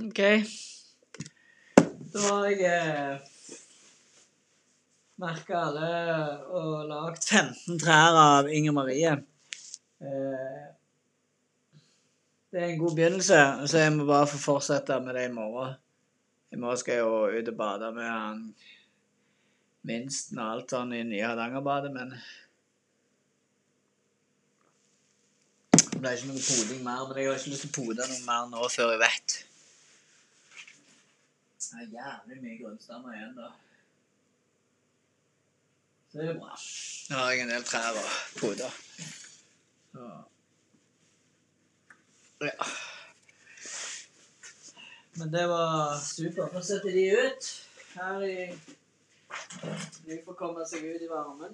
OK. Da har jeg eh, merka alle og lagd 15 trær av Inger Marie. Eh, det er en god begynnelse, så jeg må bare få fortsette med det i morgen. I morgen skal jeg jo ut og bade med han minsten og alt sånn i nye Hardangerbadet, men Det ble ikke noe poding mer, men jeg har ikke lyst til å pode noe mer nå før jeg vet. Det er jævlig mye grunnstammer igjen, da. Så det er bra. Nå har jeg en del trær å pode. Ja. Men det var supert. Nå setter de ut her i De får komme seg ut i varmen.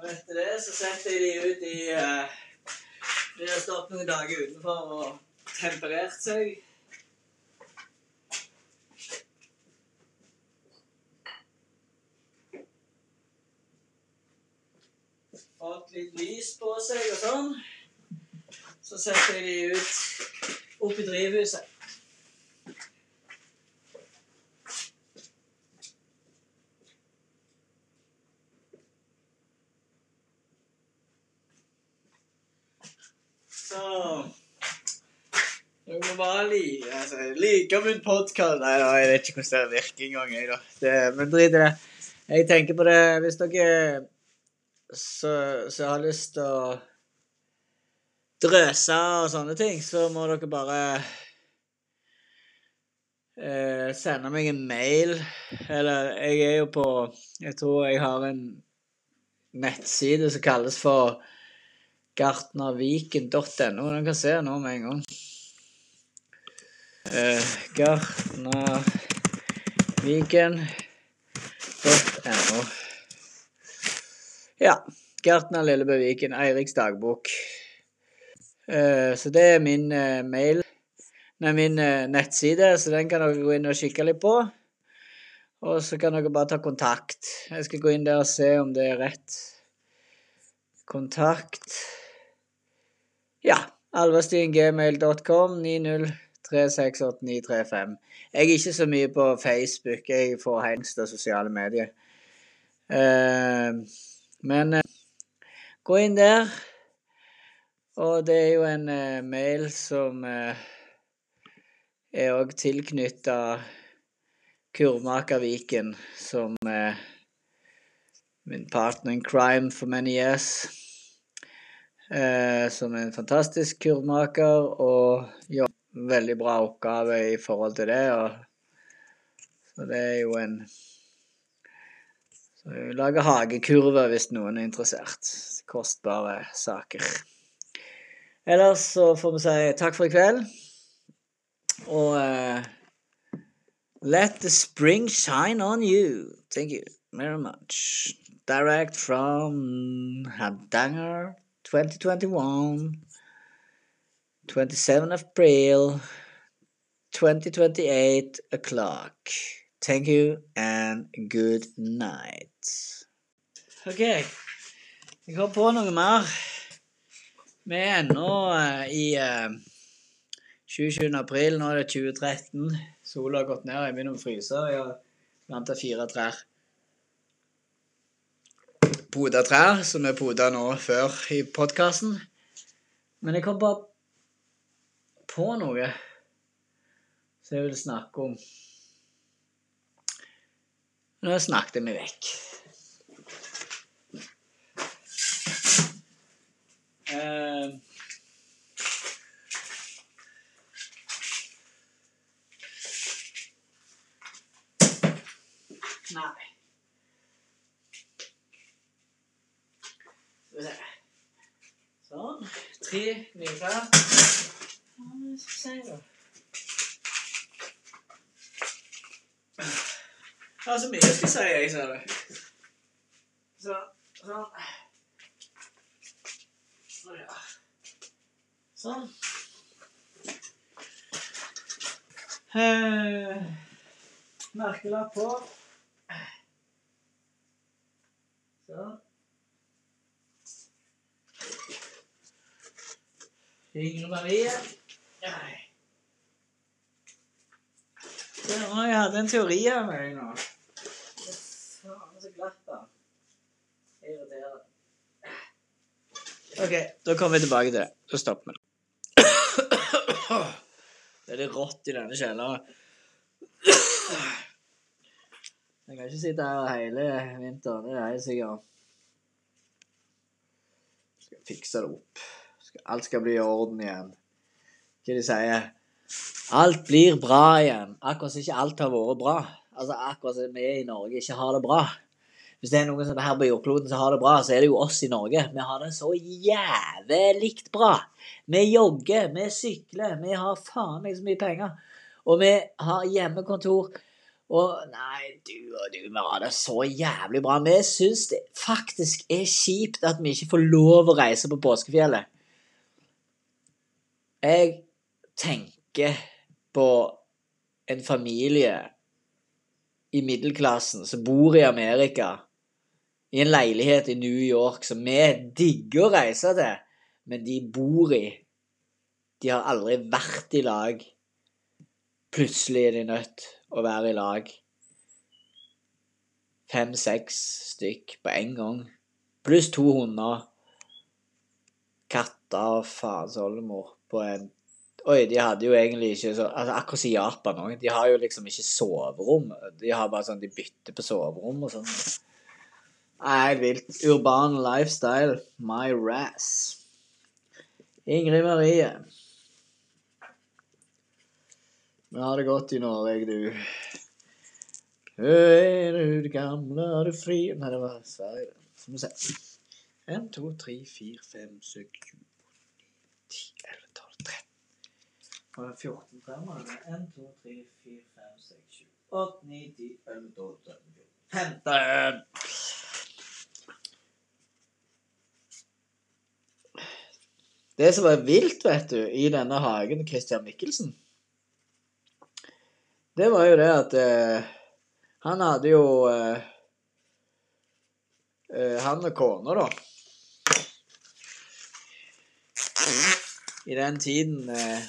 Og etter det så setter jeg de ut i uh, De har stått noen dager utenfor og temperert seg. Fått litt lys på seg og sånn. Så setter jeg de ut opp i drivhuset. Så Jeg må bare like altså, like min podkast Nei, da, jeg vet ikke hvordan det virker engang, jeg, da. Det, men drit i det. Jeg tenker på det Hvis dere så, så har lyst til å drøse og sånne ting, så må dere bare eh, sende meg en mail. Eller jeg er jo på Jeg tror jeg har en nettside som kalles for gartnerviken.no. Den kan se nå med en gang. Uh, Gartnerviken.no. Ja. Gartner Lillebø Viken. Eiriks dagbok. Uh, så det er min uh, mail. Nei, min nettside, så den kan dere gå inn og kikke litt på. Og så kan dere bare ta kontakt. Jeg skal gå inn der og se om det er rett. Kontakt ja. Alvestien.gmail.com 90368935. Jeg er ikke så mye på Facebook. Jeg får hengst av sosiale medier. Uh, men uh, gå inn der. Og det er jo en uh, mail som er òg tilknytta Kurvmakerviken som min partner in crime for many years som er en fantastisk kurvmaker og en veldig bra oppgave i forhold til det. Og, så det er jo en så Jeg lager hagekurver hvis noen er interessert. Kostbare saker. Ellers så får vi si takk for i kveld. Og uh, Let the spring shine on you. Thank you very much. Direct from Hardanger 2021, 27 April, 2028 o'clock. Thank you and good night. OK. Jeg har på noe mer. Vi er ennå uh, i uh, 27. april. Nå er det 2013. Sola har gått ned. Jeg begynner å fryse. Jeg har planta fire trær poda trær, som vi poda nå før i podkasten. Men jeg kom bare på noe som jeg vil snakke om. Nå snakket jeg meg vekk. Uh, nei. Sånn. Tre nye klær. Jeg har så mye jeg skal si, jeg, ser du. Så, sånn. Sånn. Eh, merkelapp på. Sånn. Ingrid Marie. Nei. Se, nå, jeg hadde en teori av meg nå. Faen, så glatt da. Irriterende. OK, da kommer vi tilbake til det. Da stopper vi. Det er litt rått i denne kjelleren. Jeg kan ikke sitte her hele vinteren. Det er jeg sikkert. Skal fikse det opp. Alt skal bli i orden igjen. Hva de sier Alt blir bra igjen. Akkurat som ikke alt har vært bra. Altså Akkurat som vi i Norge ikke har det bra. Hvis det er noen som er her på jordkloden som har det bra, så er det jo oss i Norge. Vi har det så jævlig bra. Vi jogger, vi sykler, vi har faen meg så mye penger. Og vi har hjemmekontor. Og nei, du og du, vi har det så jævlig bra. Vi syns det faktisk er kjipt at vi ikke får lov å reise på påskefjellet. Jeg tenker på en familie i middelklassen som bor i Amerika, i en leilighet i New York som vi digger å reise til, men de bor i. De har aldri vært i lag. Plutselig er de nødt å være i lag. Fem-seks stykk på en gang. Pluss to hunder. Katter og faens oldemor på en Oi, de hadde jo egentlig ikke så altså Akkurat i Japan òg. De har jo liksom ikke soverom. De har bare sånn De bytter på soverom og sånn. Helt vilt. Urban lifestyle. My rass. Ingrid Marie. Vi har det godt i Norge, du. Er du det gamle, er du fri Nei, det var Sverige. Skal vi se. 1, 2, 3, 4, 5, 6, 7, 10, 11, 12, 13. Og 14 fremover. 1, 2, 3, 4, 5, 6, 7, 8, 9, 10, 11, 12, 13, 14, 15. Det som var vilt, vet du, i denne hagen Christian Mikkelsen, det var jo det at eh, han hadde jo eh, eh, Han og kona, da I den tiden eh,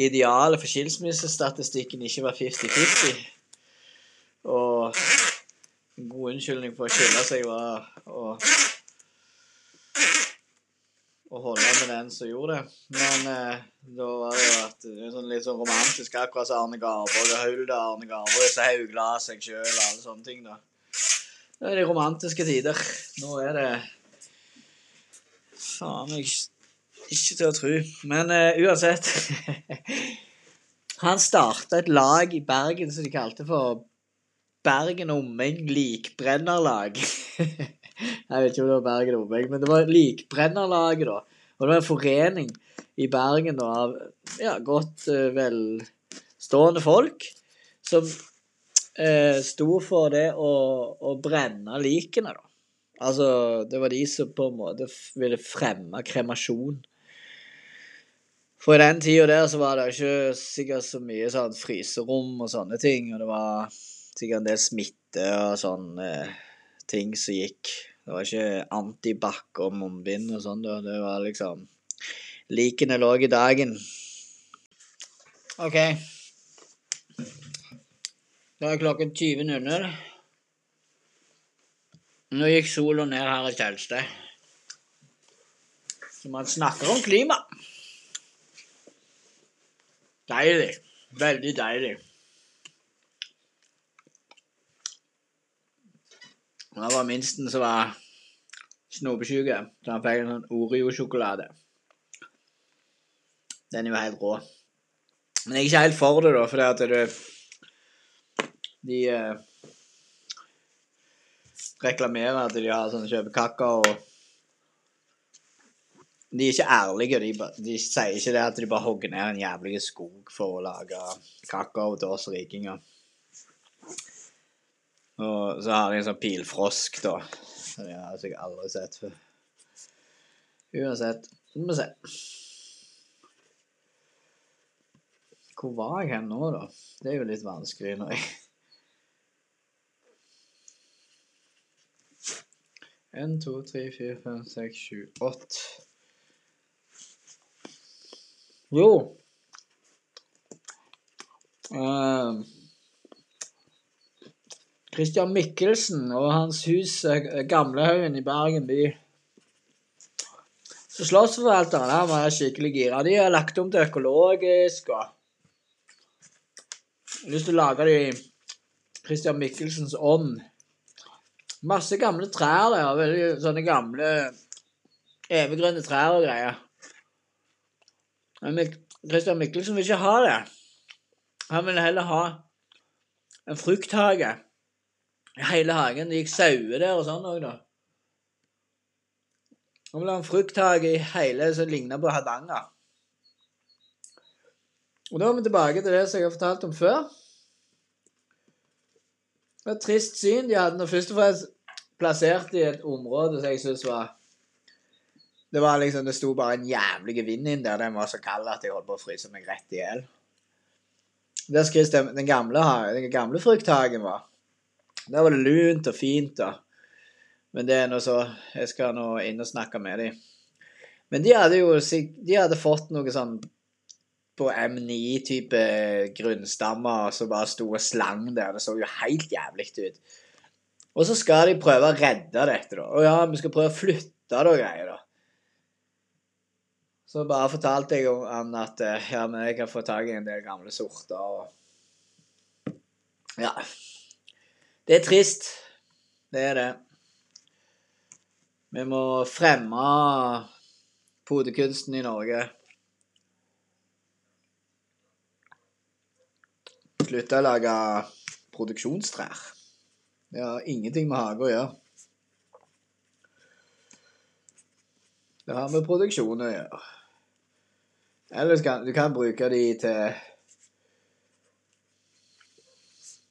idealet for skilsmissestatistikken ikke var 50-50. Og en god unnskyldning for å skille seg var å, å holde med den som gjorde det. Men eh, da var det jo at det er sånn litt sånn romantisk, akkurat som Arne Garborg og Hulda Arne Garborg, så haugla seg sjøl og alle sånne ting, da. Det er de romantiske tider. Nå er det Faen meg ikke til å tro. Men uh, uansett Han starta et lag i Bergen som de kalte for Bergen Omeng Likbrennerlag. Jeg vet ikke om det var Bergen Omeng, men det var Likbrennerlaget, da. Og det var en forening i Bergen da, av ja, godt uh, velstående folk som uh, sto for det å, å brenne likene, da. Altså, det var de som på en måte ville fremme kremasjon. For i den tida der så var det ikke sikkert så mye sånn fryserom og sånne ting, og det var sikkert en del smitte og sånne ting som gikk. Det var ikke antibac og munnbind og sånn. Det var liksom Likene lå i dagen. OK. Da er klokken 20.00. Nå gikk sola ned her i Tjeldsted. Så man snakker om klima. Deilig. Veldig deilig. Da var minsten som var snopesjuk, så han fikk en sånn Oreo-sjokolade. Den er jo helt rå. Men jeg er ikke helt for det, da, fordi at det De eh, reklamerer at de har sånn kjøper kakao og De er ikke ærlige. De, de sier ikke det at de bare hogger ned en jævlig skog for å lage kakao til oss rikinger. Og så har de en sånn pilfrosk, da. Så Det har jeg aldri sett før. Uansett, så må vi se. Hvor var jeg hen nå, da? Det er jo litt vanskelig når jeg En, to, tre, fire, fem, seks, sju, åtte. Jo uh, Christian Mikkelsen og hans hus eh, Gamlehaugen i Bergen by. Så Slottsforvalteren her var skikkelig gira. De har lagt om til økologisk og jeg har lyst til å lage det i Christian Mikkelsens ånd. Masse gamle trær der. Veldig sånne gamle eviggrønne trær og greier. Christian Mikkelsen vil ikke ha det. Han vil heller ha en frukthage. Hele hagen. Det gikk sauer der og sånn òg, da. Han vil ha en frukthage i hele som ligna på Hardanger. Og da er vi tilbake til det som jeg har fortalt om før. Det var et trist syn de hadde når først og fremst plassert i et område som jeg syns var Det var liksom, det sto bare en jævlig vind inn der. Den var så kald at jeg holdt på å fryse meg rett i hjel. Der skrev den gamle, den gamle frukthagen var. Der var det lunt og fint. da. Men det er nå så Jeg skal nå inn og snakke med dem. Men de hadde jo de hadde fått noe sånn på M9-type grunnstammer som bare sto og slang der. Det så jo helt jævlig ut. Og så skal de prøve å redde dette, da. Å ja, vi skal prøve å flytte det og greier, da. Så bare fortalte jeg om han at eh, ja, men jeg kan få tak i en del gamle sorter og Ja. Det er trist. Det er det. Vi må fremme podekunsten i Norge. Slutte å lage produksjonstrær. Det har ingenting med hage å gjøre. Det har med produksjon å gjøre. Eller kan, du kan bruke de til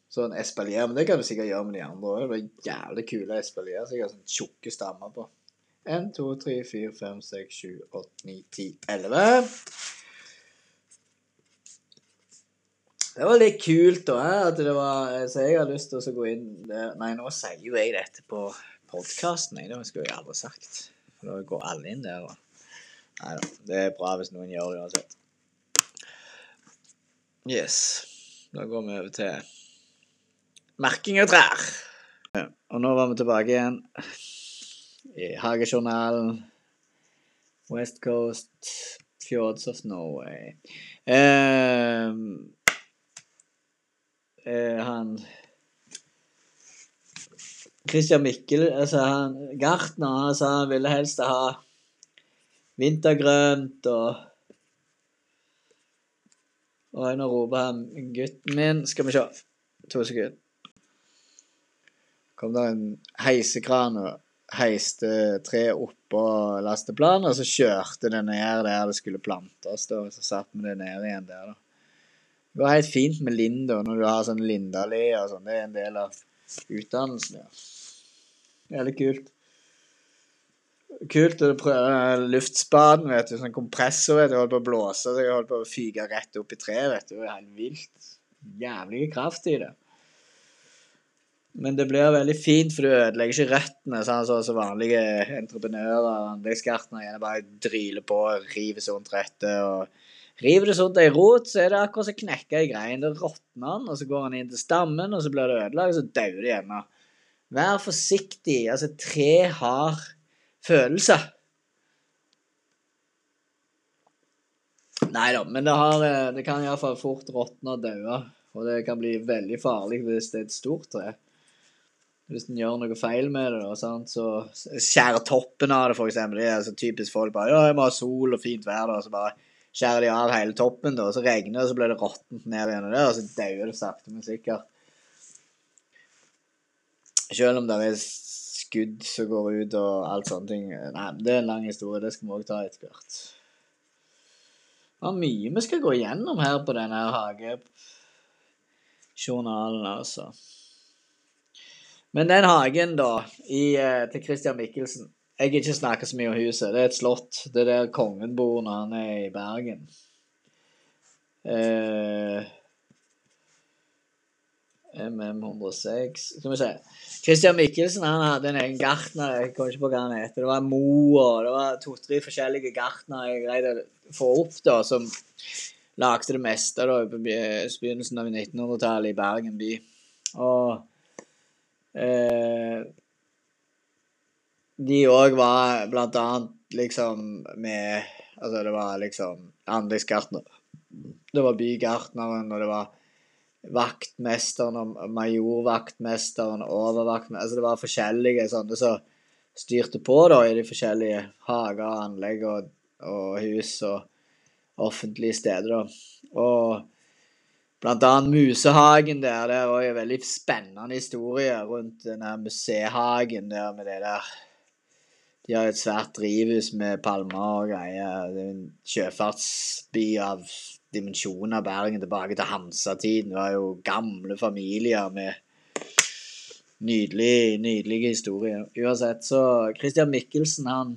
sånn espalier, men det kan du sikkert gjøre med de andre òg. Det er jævlig kule espalier. som jeg har sånn tjukke stammer på. 1, 2, 3, 4, 5, 6, 7, 8, 9, 10, 11. Det var litt kult, da. At det var, så jeg har lyst til å gå inn. Nei, nå sier jo jeg dette på podkasten. Det skulle jeg aldri sagt. Da går alle inn der. Og... Nei da. Det er bra hvis noen gjør det uansett. Yes. Da går vi over til merking av trær. Og nå var vi tilbake igjen i Hagejournalen. West Coast, Fjords of Norway. Eh, eh, han Christian Mikkel, altså han, Gartner, han sa han ville helst ha vintergrønt og Og nå roper han gutten min Skal vi se. To sekunder. Kom det en heisekran og heiste treet oppå lasteplanet, og så kjørte det ned der det skulle plantes, og så satte vi det ned igjen der, da. Det går helt fint med Linda når du har sånn Lindalé og sånn. Det er en del av utdannelsen, ja. Jævlig kult. Kult å prøve luftspaden, vet du. Sånn kompressor, vet du. Holdt på å blåse, så jeg holdt på å fyke rett opp i treet, vet du. Det er helt vilt. Jævlig kraft i det. Men det blir veldig fint, for du ødelegger ikke røttene. Sånn som så vanlige entreprenører og anleggsgartnere bare dryler på og river sånt røtter. og River det sånt ei rot, så er det akkurat som å knekke ei grein. Da råtner den, og så går den inn til stammen, og så blir det ødelagt, og så dauer det gjerne. Vær forsiktig. Altså, tre har følelser. Nei da, men det, har, eh, det kan iallfall fort råtne og daue. Og det kan bli veldig farlig hvis det er et stort tre. Hvis en gjør noe feil med det, da, så skjærer toppen av det, f.eks. Det er så typisk folk bare Ja, jeg må ha sol og fint vær, da. Så bare skjærer de av hele toppen, da. Så regner det, og så blir det råttent ned igjen, og så dauer det sakte, men sikkert. Selv om det er skudd som går ut og alt sånne ting. Nei, det er en lang historie. Det skal vi òg ta etter hvert. Det var mye vi skal gå gjennom her på denne hagejournalen, altså. Men den hagen, da, i, eh, til Christian Mikkelsen Jeg har ikke snakket så mye om huset. Det er et slott. Det er der kongen bor når han er i Bergen. Eh, MM106 Skal vi se. Christian Mikkelsen han hadde en egen gartner. Jeg kommer ikke på hva han heter. Det var Mo og det var to-tre forskjellige gartnere jeg greide å få opp, da, som lagde det meste da, på begynnelsen av 1900-tallet i Bergen by. Og eh, de òg var blant annet liksom med Altså, det var liksom anleggsgartner. Det var bygartneren, og det var vaktmesteren og majorvaktmesteren overvaktmesteren Altså det var forskjellige sånne som styrte på da i de forskjellige hager og anlegg og hus og offentlige steder. da. Og blant annet Musehagen der, det var jo en veldig spennende historie rundt den her musehagen der med det der De har et svært drivhus med palmer og greier. Det er en sjøfartsby av dimensjoner Bergen tilbake til Hansa-tiden. Det var jo gamle familier med nydelig, nydelige historier. Uansett, så Christian Mikkelsen, han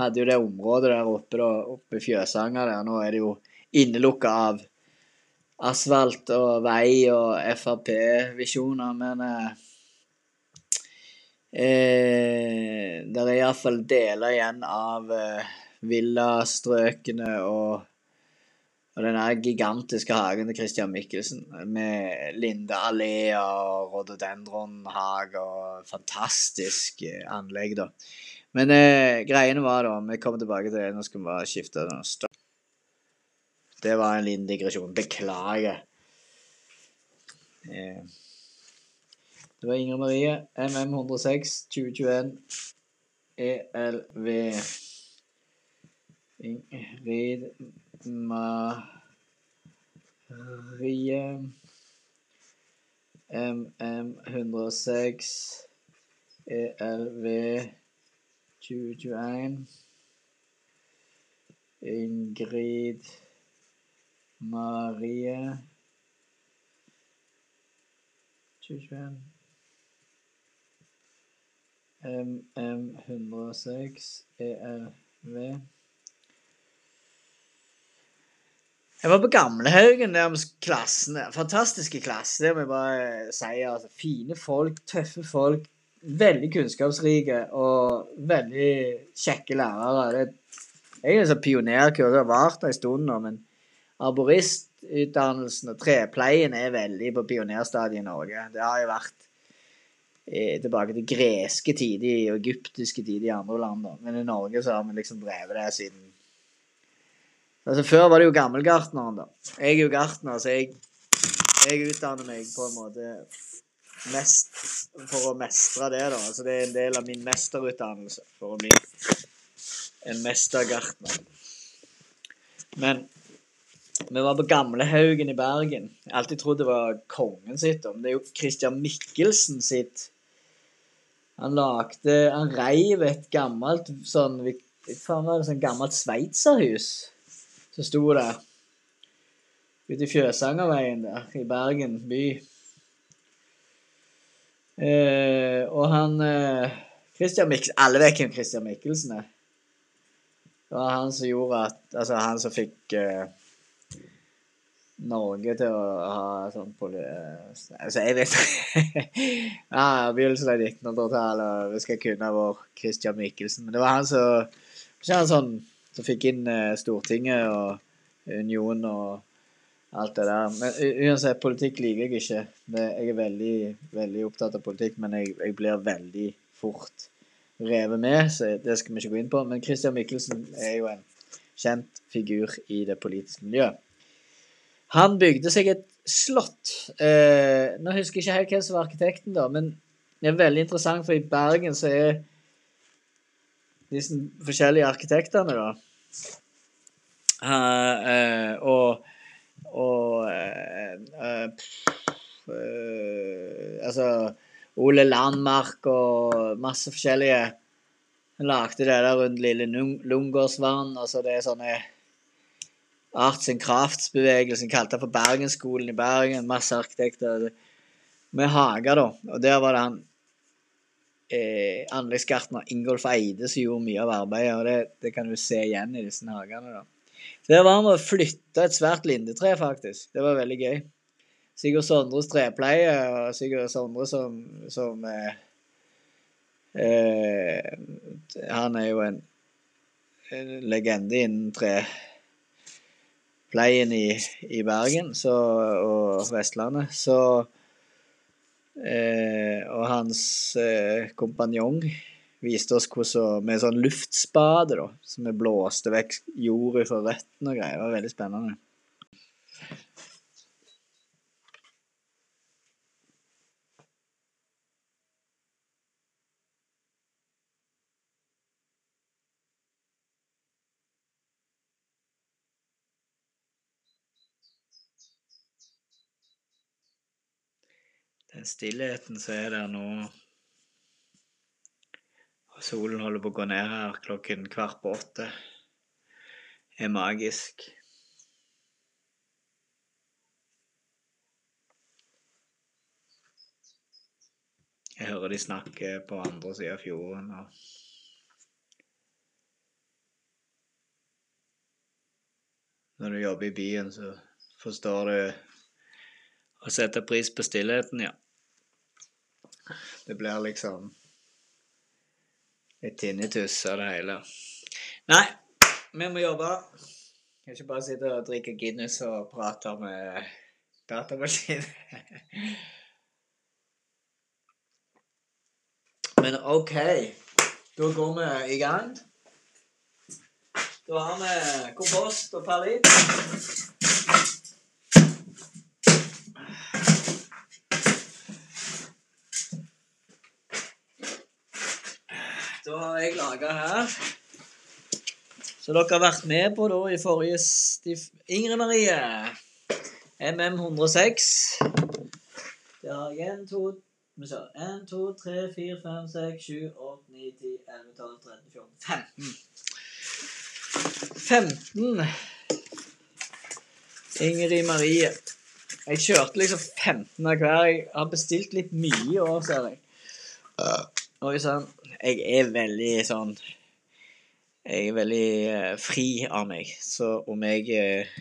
hadde jo det området der oppe, da, oppe Fjøsanger der. Nå er det jo innelukka av asfalt og vei og Frp-visjoner, men eh, eh, Det er iallfall deler igjen av eh, villastrøkene og og den gigantiske hagen til Christian Mikkelsen med lindealleer og rododendronhage og fantastisk eh, anlegg, da. Men eh, greiene var da Vi kommer tilbake til det. Nå skal vi bare skifte den. Det var en liten digresjon. Beklager. Eh, det var Inger Marie, MM106 2021 ELV. Ingrid Marie MM106 ELV 2021 Ingrid Marie 2021 MM106 ERV. Jeg var på Gamlehaugen der med klassen. Fantastiske klasse, det må jeg bare si. Altså, fine folk, tøffe folk. Veldig kunnskapsrike og veldig kjekke lærere. Det, er en sånn pionerkurs, det har vart en stund nå, men arboristutdannelsen og trepleien er veldig på pionerstadiet i Norge. Det har jo vært tilbake til greske tider og egyptiske tider i andre land. Da. Men i Norge så har vi liksom drevet det siden Altså Før var det jo gammelgartneren, da. Jeg er jo gartner, så jeg, jeg utdanner meg på en måte mest for å mestre det, da. Altså det er en del av min mesterutdannelse for å bli en mestergartner. Men vi var på Gamlehaugen i Bergen. Jeg alltid trodd det var kongen sitt, men det er jo Christian Mikkelsen sitt. Han lagde Han reiv et gammelt sånn Hva var det, sånn gammelt sveitserhus som sto der ute i Fjøsangerveien der i Bergen by. Eh, og han eh, Christian Mikkelsen Alle vet hvem Christian Mikkelsen er. Det var han som gjorde at Altså han som fikk eh, Norge til å ha sånn poli... Altså, jeg vet ja, Begynnelsen av 1900-tallet, vi skal kunne vår Christian Mikkelsen. Men det var han som sånn som fikk inn eh, Stortinget og Union og alt det der. Men uansett, politikk liker jeg ikke. Jeg er veldig, veldig opptatt av politikk, men jeg, jeg blir veldig fort revet med, så det skal vi ikke gå inn på. Men Christian Michelsen er jo en kjent figur i det politiske miljøet. Han bygde seg et slott. Eh, nå husker jeg ikke helt hvem som var arkitekten, da, men det er veldig interessant, for i Bergen så er disse forskjellige arkitektene, da uh, uh, og og uh, Altså Ole Landmark og masse forskjellige lagde det der rundt lille Lungårdsvann. Altså det er sånne arts and crafts-bevegelsen kalte for Bergensskolen i Bergen. Masse arkitekter med hager, da. Og der var det han eh, anleggsgartner Ingolf Eide som gjorde mye av arbeidet. og det, det, kan du se igjen i disse hagene. da. Der var han og flytta et svært lindetre, faktisk. Det var veldig gøy. Sigurd Sondres trepleie, og Sigurd Sondre som, som eh, eh, Han er jo en, en legende innen trepleien i, i Bergen så, og Vestlandet. Så eh, Og hans eh, kompanjong viste oss hvordan med sånn luftspade, da, som vi blåste vekk jord fra røttene og greier. Det var veldig spennende. Stillheten så er det nå solen holder på å gå ned her klokken kvart på åtte, er magisk. Jeg hører de snakke på andre sida av fjorden. og Når du jobber i byen, så forstår du å sette pris på stillheten, ja. Det blir liksom litt tinnitus av det hele. Nei, vi må jobbe. Kan ikke bare sitte og drikke Guinness og prate med datamaskin. Men OK, da går vi i gang. Da har vi kompost og perlit. Laga her. Så dere har vært med på da i forrige stif... Ingrid Marie. MM106. Der har jeg 1, 2, 1, 2, 3, 4, 5, 6, 7, 8, 9, 10, 11, 12, 13, 14, 15. 15. Ingrid Marie. Jeg kjørte liksom 15 av hver. Jeg har bestilt litt mye i år, ser jeg. Oi sann. Jeg er veldig sånn Jeg er veldig eh, fri av meg. Så om jeg eh,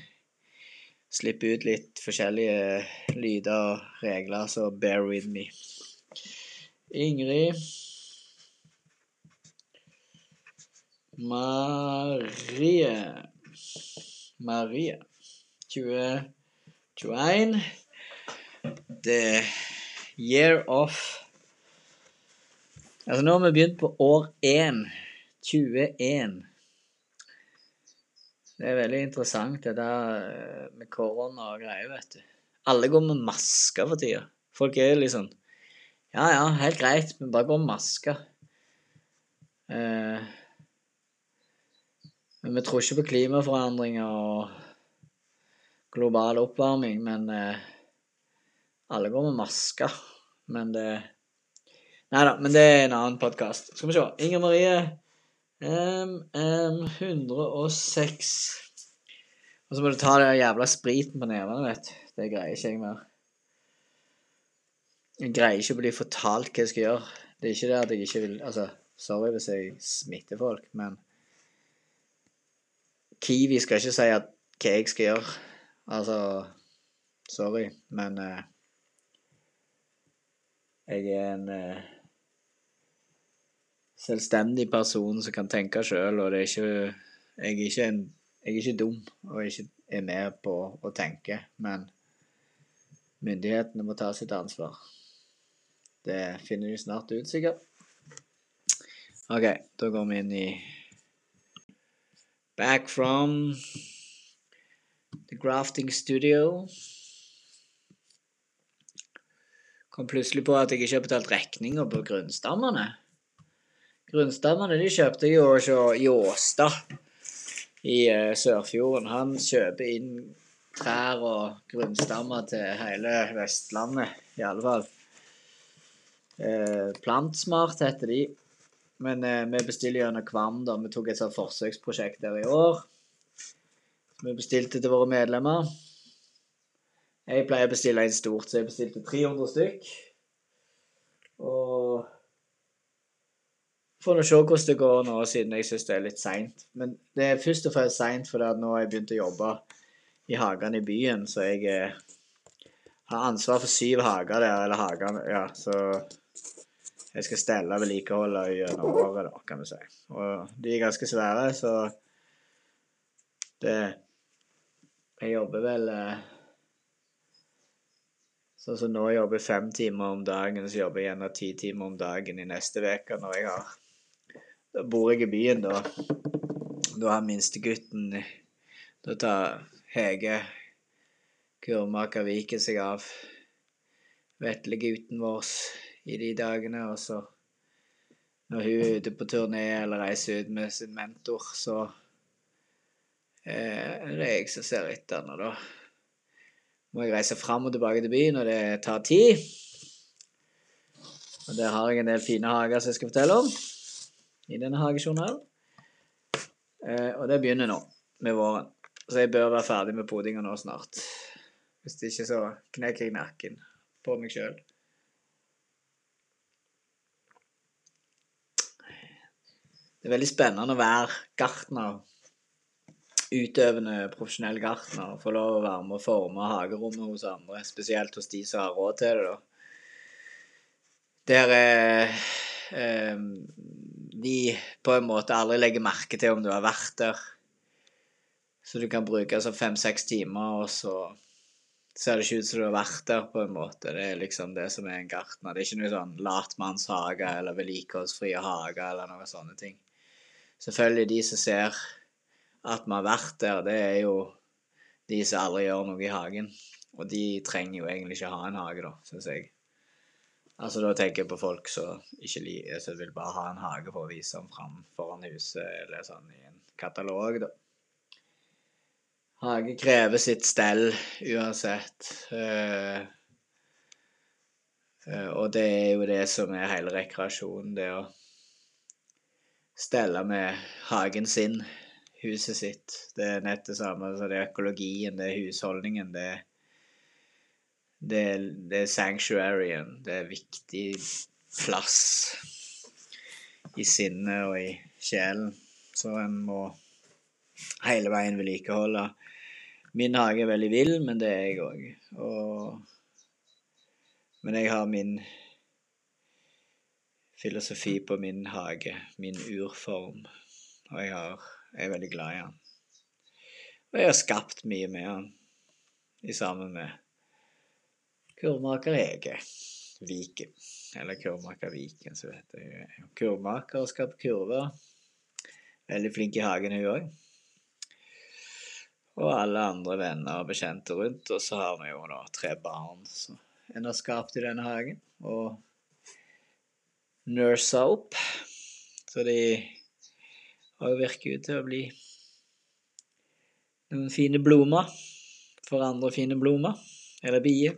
slipper ut litt forskjellige lyder og regler, så bear with me. Ingrid Marie Marie 2021 The year of Altså, nå har vi begynt på år 1. 21. Det er veldig interessant, det der eh, med korona og greier, vet du. Alle går med masker for tida. Folk er liksom Ja, ja, helt greit, men bare gå med masker. Eh, men vi tror ikke på klimaforandringer og global oppvarming, men eh, alle går med masker. Men det Nei da, men det er en annen podkast. Skal vi se. Inger Marie MM 106. Og så må du ta den jævla spriten på nevene, vet du. Det greier ikke jeg mer. Jeg greier ikke å bli fortalt hva jeg skal gjøre. Det er ikke det at jeg ikke vil Altså, sorry hvis jeg smitter folk, men Kiwi skal ikke si at hva jeg skal gjøre. Altså Sorry, men uh, jeg er en uh, selvstendig person som kan tenke sjøl, og er ikke jeg er ikke, en, jeg er ikke dum og ikke er med på å tenke, men myndighetene må ta sitt ansvar. Det finner de snart ut, sikkert. OK, da går vi inn i Back from the grafting studio. Kom plutselig på at jeg ikke har betalt regninga på grunnstammene. Grunnstammene de kjøpte jo hos Jåstad i uh, Sørfjorden. Han kjøper inn trær og grunnstammer til hele Vestlandet, i alle fall. Uh, Plantsmart heter de. Men uh, vi bestiller gjennom Kvam. da. Vi tok et sånt forsøksprosjekt der i år. Vi bestilte til våre medlemmer. Jeg pleier å bestille inn stort, så jeg bestilte 300 stykk. Og Får nå se hvordan det går nå, siden jeg syns det er litt seint. Men det er først og fremst seint fordi at nå har jeg begynt å jobbe i hagene i byen, så jeg eh, har ansvar for syv hager der, eller hager, ja, så jeg skal stelle vedlikeholdet gjennom året, da, kan vi si. Og de er ganske svære, så det Jeg jobber vel eh, Sånn som nå jobber jeg fem timer om dagen, så jobber jeg gjerne ti timer om dagen i neste uke når jeg har Da bor jeg i byen, da. Da har minstegutten Da tar Hege kurmaker Viken seg av veslegutten vår i de dagene, og så når hun er ute på turné eller reiser ut med sin mentor, så eh, er det jeg som ser etter henne, da må jeg reise fram og tilbake til byen, og det tar tid. Og der har jeg en del fine hager som jeg skal fortelle om i denne hagejournalen. Eh, og det begynner nå, med våren. Så jeg bør være ferdig med podinga nå snart. Hvis ikke så knekker jeg nakken på meg sjøl. Det er veldig spennende å være gartner utøvende profesjonell gartner Få lov å være med og forme hagerommet hos andre, spesielt hos de som har råd til det, da. Der er eh, de på en måte aldri legger merke til om du har vært der. Så du kan bruke altså fem-seks timer, og så ser det ikke ut som du har vært der, på en måte. Det er liksom det som er en gartner. Det er ikke noe sånn latmannshage eller vedlikeholdsfrie hager eller noen sånne ting. Selvfølgelig de som ser at vi har vært der, det er jo de som aldri gjør noe i hagen. Og de trenger jo egentlig ikke ha en hage, da, syns jeg. Altså Da tenker jeg på folk som ikke liker, som vil bare ha en hage for å vise den fram foran huset, eller sånn i en katalog, da. Hage krever sitt stell uansett. Uh, uh, og det er jo det som er hele rekreasjonen, det å stelle med hagen sin huset sitt. Det er nett det samme. som det er økologien, det er husholdningen, det er det, det er sanctuaryen. Det er viktig plass i sinnet og i sjelen. Så en må hele veien vedlikeholde. Min hage er veldig vill, men det er jeg òg. Men jeg har min filosofi på min hage, min urform. Og jeg har jeg er veldig glad i han. Og jeg har skapt mye med han, i sammen med kurvmaker Hege Viken. Eller kurvmaker Viken, så vet jeg. Kurvmaker og skaper kurver. Veldig flink i hagen, hun òg. Og alle andre venner og bekjente rundt. Og så har vi jo nå tre barn som en har skapt i denne hagen. Og nursa opp. Så de har jo virket ut til å bli noen fine blomster for andre fine blomster. Eller bier,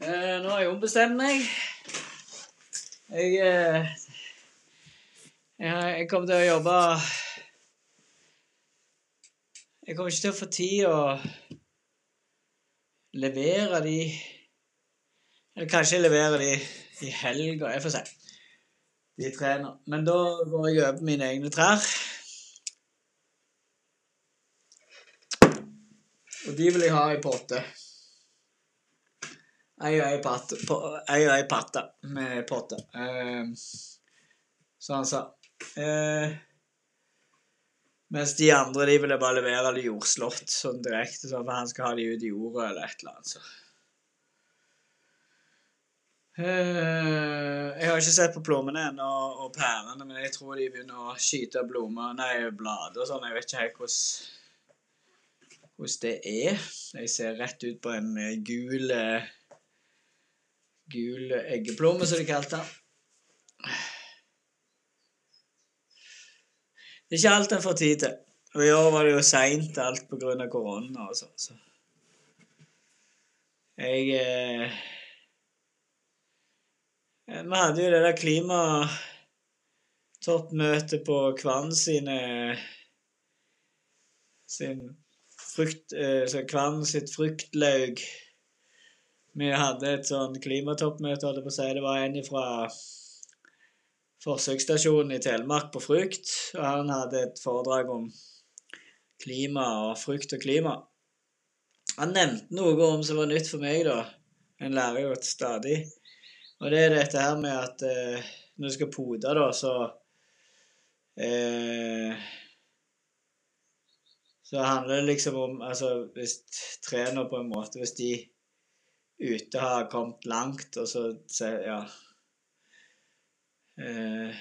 heter. nå har jeg ombestemt meg. Jeg, eh, jeg, jeg kommer til å jobbe Jeg kommer ikke til å få tid å levere de Eller kanskje levere de i helga. Jeg får se. De trener. Men da går jeg over mine egne trær. Og de vil jeg ha i potte. Ei og ei patte, med potte. Eh, så han sa. uh, mens de andre de ville bare levere det jordslått sånn direkte, sånn, for han skal ha de ut i jorda eller et eller annet. så. Uh, jeg har ikke sett på plommene ennå og, og pærene, men jeg tror de begynner å skyte blommer, Nei, blader og sånn. Jeg vet ikke helt hvordan, det er. Jeg ser rett ut på en gul uh, Gul eggeplomme, som de kalte den. Det er ikke alt en får tid til. Og i år var det jo seint alt pga. korona og sånn. Så. Jeg eh, Vi hadde jo det der klimatoppmøtet på Kvann sine sin frukt, eh, Kvann sitt fruktlaug. Vi hadde et sånn klimatoppmøte, holdt jeg på å si. Det var en fra forsøksstasjonen i Telemark på frukt, og han hadde et foredrag om klima og frukt og klima. Han nevnte noe om som var nytt for meg, da. En lærer jo stadig. Og det er dette her med at eh, når du skal pode, da, så eh, Så handler det liksom om Altså hvis trærne på en måte Hvis de ute har kommet langt, og så Ja. Eh,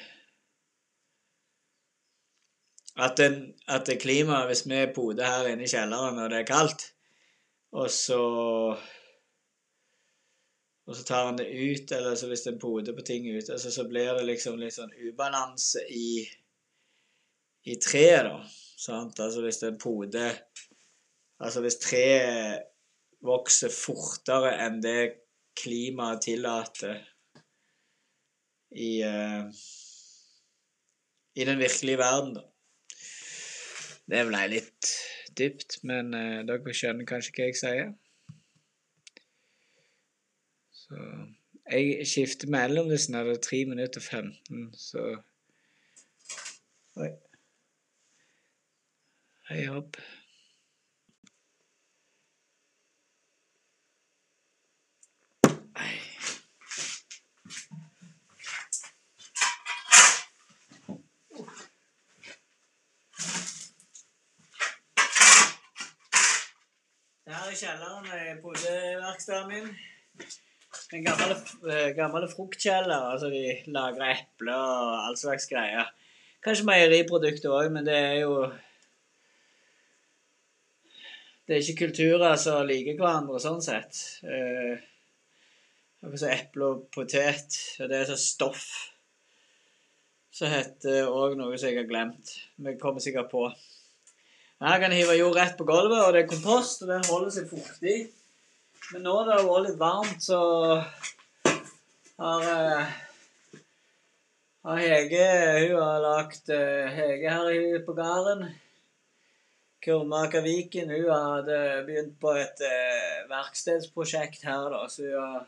at, den, at klimaet Hvis vi poder her inne i kjelleren og det er kaldt, og så og så tar han det ut, eller så hvis en poder på ting ute, altså, så blir det liksom litt sånn ubalanse i, i treet, da. Sant? Altså hvis en poder Altså hvis treet vokser fortere enn det klimaet tillater i, uh, i den virkelige verden, da. Det ble litt dypt, men uh, dere skjønner kanskje hva jeg sier. Så jeg skifter mellom disse når det er 3 minutter og 15, så Oi. Hei opp. Her i kjelleren i podeverkstedet min. En gammel, eh, gammel fruktkjeller. Altså de lagrer epler og all slags greier. Kanskje meieriprodukter òg, men det er jo Det er ikke kulturer som liker hverandre sånn sett. Uh, jeg si eple og potet. og Det er sånn stoff som heter òg noe som jeg har glemt. Vi kommer sikkert på. Her kan hive jord rett på gulvet, og det er kompost, og den holder seg fuktig. Men nå det har vært litt varmt, så har, eh, har Hege Hun har lagt uh, Hege her på gården. Kurmaker Viken hun hadde begynt på et uh, verkstedsprosjekt her, da, så hun har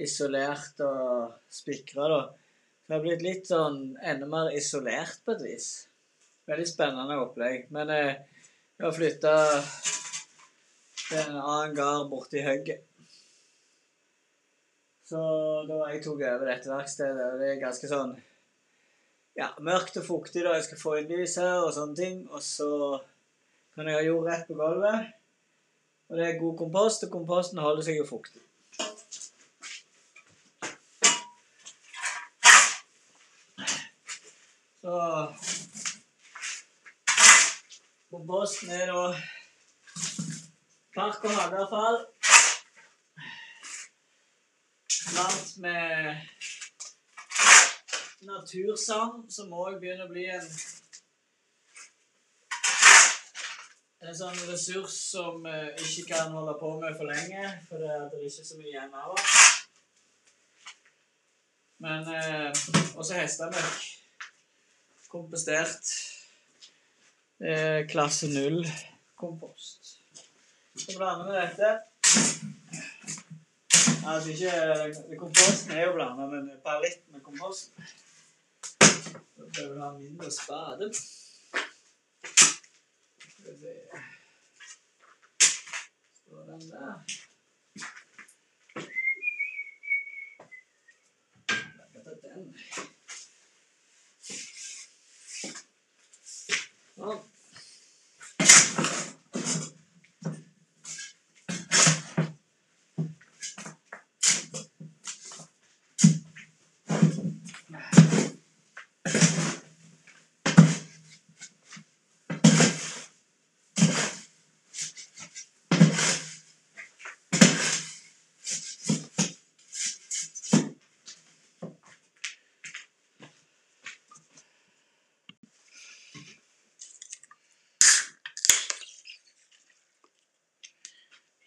isolert og spikra, da. Det har blitt litt sånn enda mer isolert på et vis. Veldig spennende opplegg. Men eh, jeg har flytta til en annen gard borti høgget. Så da jeg tok over dette verkstedet, og det er ganske sånn ja, mørkt og fuktig da jeg skal få inn lys her og sånne ting. Og så kan jeg ha jord rett på gulvet. Og det er god kompost, og komposten holder seg jo fuktig. Så Komposten er da park- og hageavfall blant med natursand, som òg begynner å bli en en sånn ressurs som uh, ikke kan holde på med for lenge, for det er ikke så mye igjen av den. Men uh, også hestemøkk. Kompostert eh, klasse null kompost. Så blander vi dette. Altså ikke Komposten er jo blanda, men perlitt med komposten. Da bør vi ha mindre spade. Skal vi se Står den der.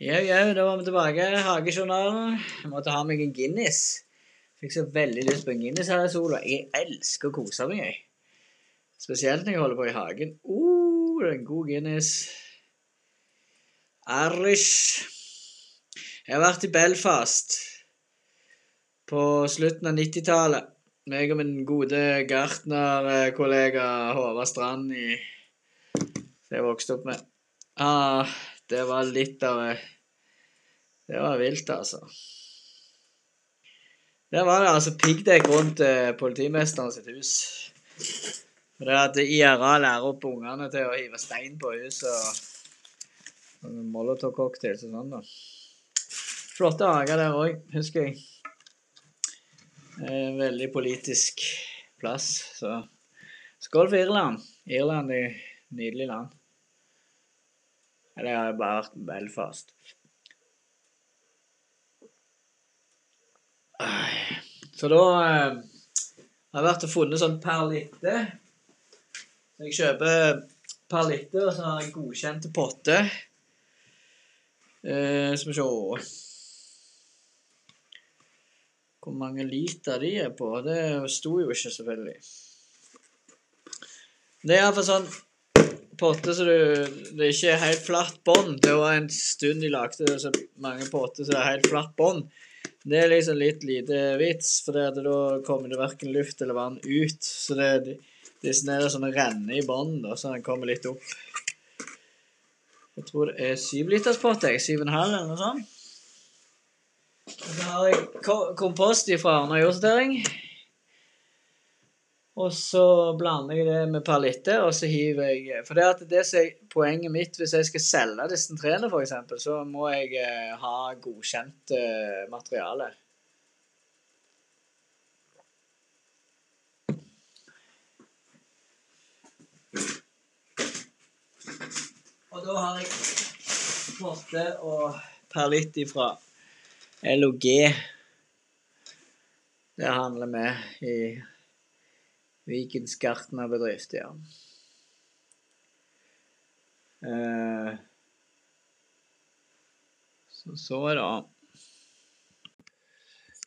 Jau, jau, da var vi tilbake. Hagejournalen. Jeg måtte ha meg en Guinness. Fikk så veldig lyst på en Guinness her i sola. Jeg elsker å kose meg, jeg. Spesielt når jeg holder på i hagen. Uh, det er en god Guinness. Arish. Jeg har vært i Belfast på slutten av 90-tallet. Meg og min gode gartnerkollega Håvard Strand i som jeg vokste opp med. Ah, det var litt av Det var vilt, altså. Der var det altså piggdekk rundt eh, politimesteren sitt hus. Og det at IRA lærer opp ungene til å hive stein på huset og Molotov-cocktails og sånn, da. Flotte hager der òg, husker jeg. Eh, veldig politisk plass, så Skål for Irland. Irland er nydelig land. Eller jeg har bare vært Belfast. Så da eh, har jeg vært og funnet sånn perlitte. Så jeg kjøper perlitte, og så har jeg godkjente potter. Eh, skal vi se Hvor mange liter de er på, det sto jo ikke, selvfølgelig. Det er iallfall sånn potte så du, det er ikke helt flatt bånd. Det var en stund de lagde så mange potter så det er helt flatt bånd. Det er liksom litt lite vits, for det, da kommer det verken luft eller vann ut. Så det, det, det er sånn renner i bånn, så den kommer litt opp. Jeg tror det er syvliterspott, liters pott, jeg. En halv, eller noe sånt. Så har jeg kompost fra Arna jordsortering. Og så blander jeg det med perlitte, og så hiver jeg For det, at det er poenget mitt hvis jeg skal selge disse trærne, f.eks., så må jeg eh, ha godkjent eh, materiale. Og da har jeg potte og perlitt ifra LOG. Det handler vi i Vikens gartnerbedrift, ja. Eh, så så det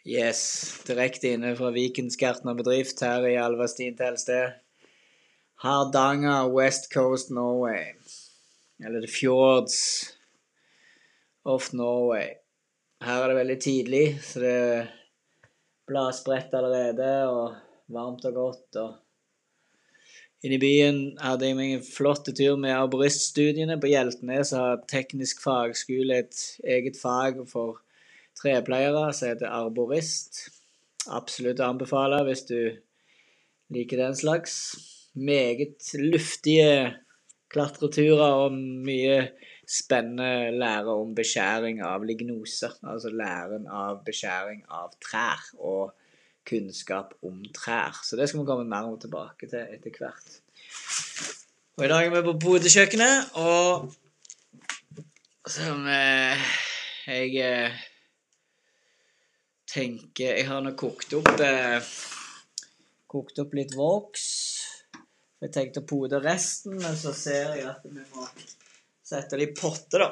Yes. Direkte inne fra Vikens gartnerbedrift her i Alvastin telsted. Hardanger, West Coast Norway. Eller The Fjords of Norway. Her er det veldig tidlig, så det er bladspredt allerede. og varmt og godt. og Inne i byen hadde jeg meg en flott tur med arboriststudiene på Hjeltnes. Har teknisk fagskole et eget fag for trepleiere som heter arborist. Absolutt å anbefale hvis du liker den slags. Meget luftige klatreturer og mye spennende lære om beskjæring av lignoser. Altså læren av beskjæring av trær. og kunnskap om trær. Så det skal vi komme mer tilbake til etter hvert. Og I dag er vi på Bodø-kjøkkenet, og som eh, jeg tenker Jeg har nå kokt opp eh, kokt opp litt voks. Jeg tenkte å pode resten, men så ser jeg at vi må sette det i potte, da.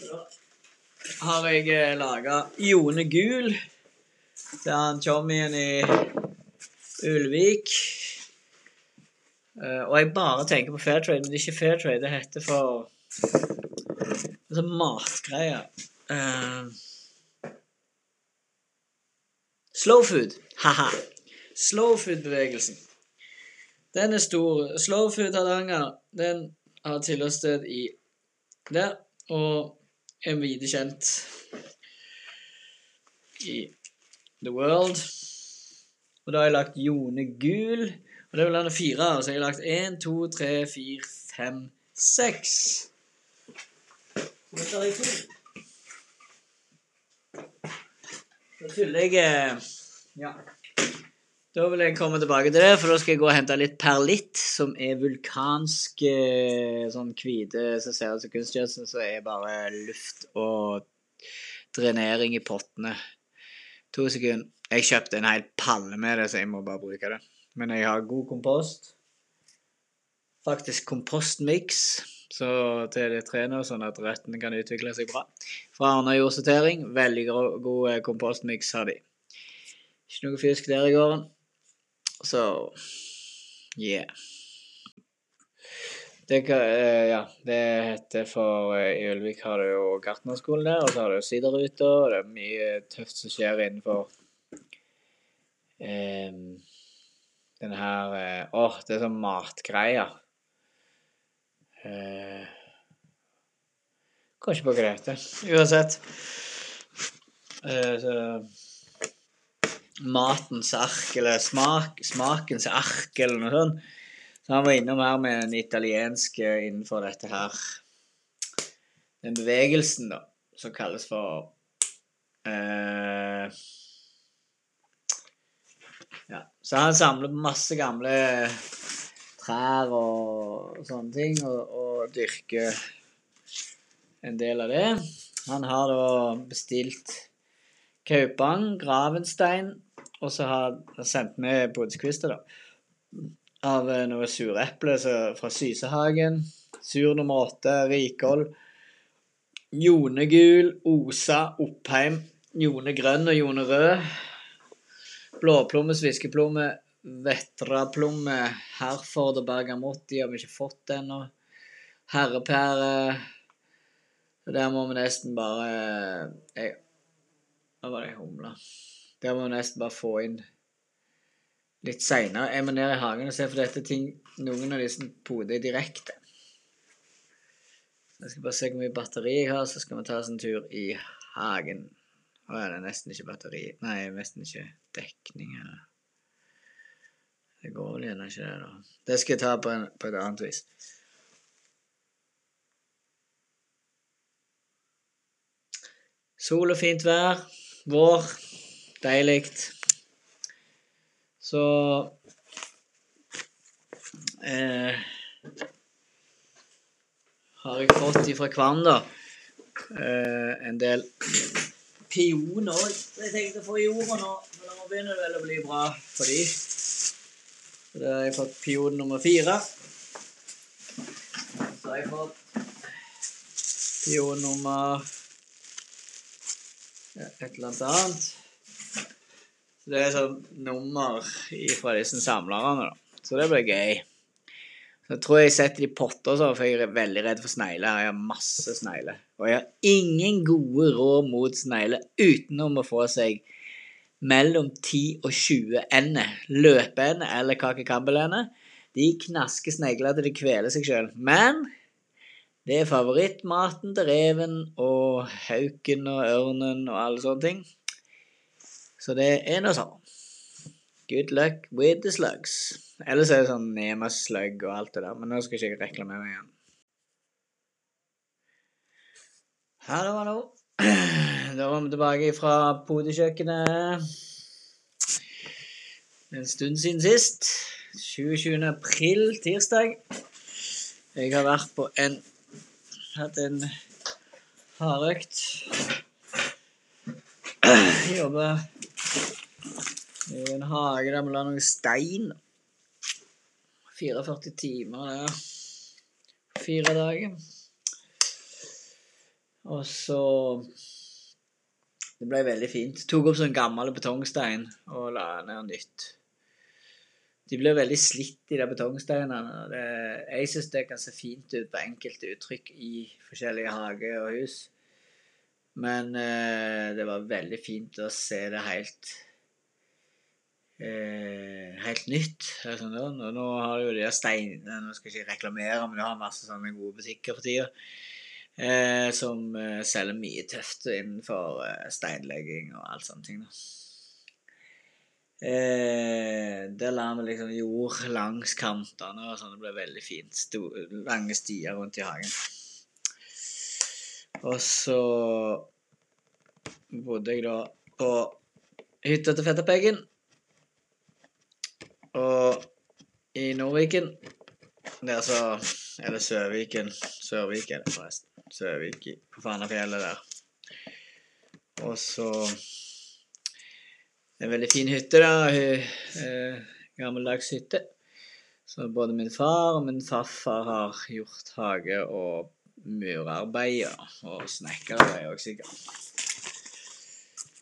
Da har jeg eh, laga Jone Gul. Er han chommien i Ulvik. Uh, og jeg bare tenker på Fairtrade, men det er ikke Fairtrade. Det heter for er sånn matgreier. Uh, slow food. Ha-ha. Slow food-bevegelsen. Den er stor. Slow food Hardanger, den har tilholdssted i der, og er videkjent i The World. Og da har jeg lagt Jone Gul. Og det er han denne fire så jeg har lagt én, to, tre, fire, fem, seks. Da tar jeg to. Så fyller jeg eh, Ja. Da vil jeg komme tilbake til det, for da skal jeg gå og hente litt perlitt, som er vulkansk eh, sånn hvite som ser ut som kunstgjødsel, så er bare luft og drenering i pottene. To sekunder. Jeg kjøpte en hel palle med det, så jeg må bare bruke det. Men jeg har god kompost. Faktisk kompostmiks. så til det trener, sånn at røttene kan utvikle seg bra. Fra Arna jordsortering. Veldig god eh, kompostmiks har de. Ikke noe fisk der i gården. Så yeah. Det, eh, ja, det heter for eh, I Ulvik har du jo gartnerskolen der, og så har du siderruta, og det er mye tøft som skjer innenfor eh, den her Åh, Åh, det er sånn matgreier. Eh, ikke på hva det heter. Uansett. Eh, så Matens ark, eller smak, smakens ark, eller noe sånt. Så han var innom her med en italiensk eh, innenfor dette her Den bevegelsen, da, som kalles for eh, Ja. Så han samler på masse gamle trær og sånne ting, og, og dyrker en del av det. Han har da bestilt Kaupang, Gravenstein, og så har han sendt med bodskvister, da. Av eh, noe sureple så- fra Sysehagen. Sur nummer åtte, Rikhold. Jonegul, Osa, Oppheim. Jone grønn og Jone rød. Blåplomme, sviskeplomme, vetraplomme, Herford og bergamotti har vi ikke fått ennå. Herrepære Der må vi nesten bare jeg, Hva var det jeg humla? Der må vi nesten bare få inn litt seinere. Jeg må ned i hagen og se, for dette ting Noen av disse poder direkte. Jeg skal bare se hvor mye batteri jeg har, så skal vi ta oss en tur i hagen. Å ja, det er nesten ikke batteri Nei, nesten ikke dekning. Eller. Det går vel gjerne ikke, det, da. Det skal jeg ta på, en, på et annet vis. Sol og fint vær. Vår. Deilig. Så eh, har jeg fått ifra Kvam, da, eh, en del pioner jeg tenkte å få i jorda nå. Men nå begynner det vel å bli bra for de. Så da har jeg fått pion nummer fire. Så har jeg fått pion nummer et eller annet annet. Det er sånn nummer fra disse samlerne, da. Så det blir gøy. Så jeg tror jeg setter de i potter, så, for jeg er veldig redd for snegler. Jeg har masse snegler. Og jeg har ingen gode råd mot snegler utenom å få seg mellom 10 og 20 ender. Løpeender eller kakekambelender. De knasker snegler til de kveler seg sjøl. Men det er favorittmaten til reven og hauken og ørnen og alle sånne ting. Så det er noe sånn. Good luck with the slugs. Ellers er det sånn Nema slug og alt det der, men nå skal ikke jeg reklamere igjen. Hallo, hallo. Da var vi tilbake fra podekjøkkenet. En stund siden sist. 27. april, tirsdag. Jeg har vært på en Hatt en hardøkt. Jobba i en hage der vi la noen stein. 44 timer der. Fire dager. Og så Det ble veldig fint. Tok opp sånn gammel betongstein og la ned nytt. De blir veldig slitt, de der betongsteinene. Det, jeg syns det kan se fint ut på enkelte uttrykk i forskjellige hager og hus. Men eh, det var veldig fint å se det helt eh, helt nytt. Sånn, og nå har jo de stein... Nå skal jeg ikke reklamere, men de har masse sånne gode butikker for tida. Eh, som eh, selger mye tøft innenfor eh, steinlegging og alt sånne ting. Eh, der la vi liksom jord langs kantene, og sånn. Det ble veldig fint. Sto, lange stier rundt i hagen. Og så bodde jeg da på hytta til fetterpeggen. Og i Nordviken Der så Er det Søviken Sørvik er det forresten. Søvik i- på Fanafjellet der. Og så Det er en veldig fin hytte, hy- Eh, gammeldags hytte. Så både min far og min farfar har gjort hage- og murarbeid og snekkerarbeid òg, sikkert.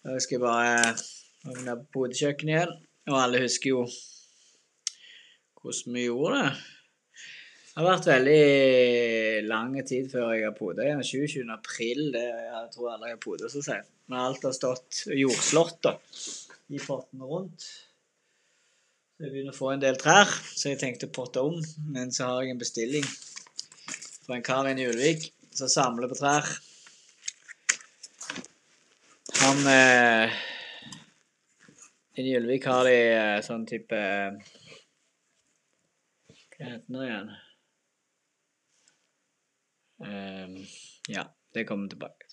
Da skal jeg bare åpne bodekjøkkenet igjen. Og alle husker jo hvordan vi gjorde det. Det har vært veldig lang tid før jeg har poda igjen. 27. april, det jeg tror jeg har poda så sent. Men alt har stått jordslått da, i pottene rundt. Så jeg begynner å få en del trær, så jeg tenkte å potte om. Men så har jeg en bestilling fra en kar inne i Ulvik som samler på trær. Han eh, Inne i Ulvik har de eh, sånn type eh, Hva heter det igjen? Um, ja, det kommer tilbake.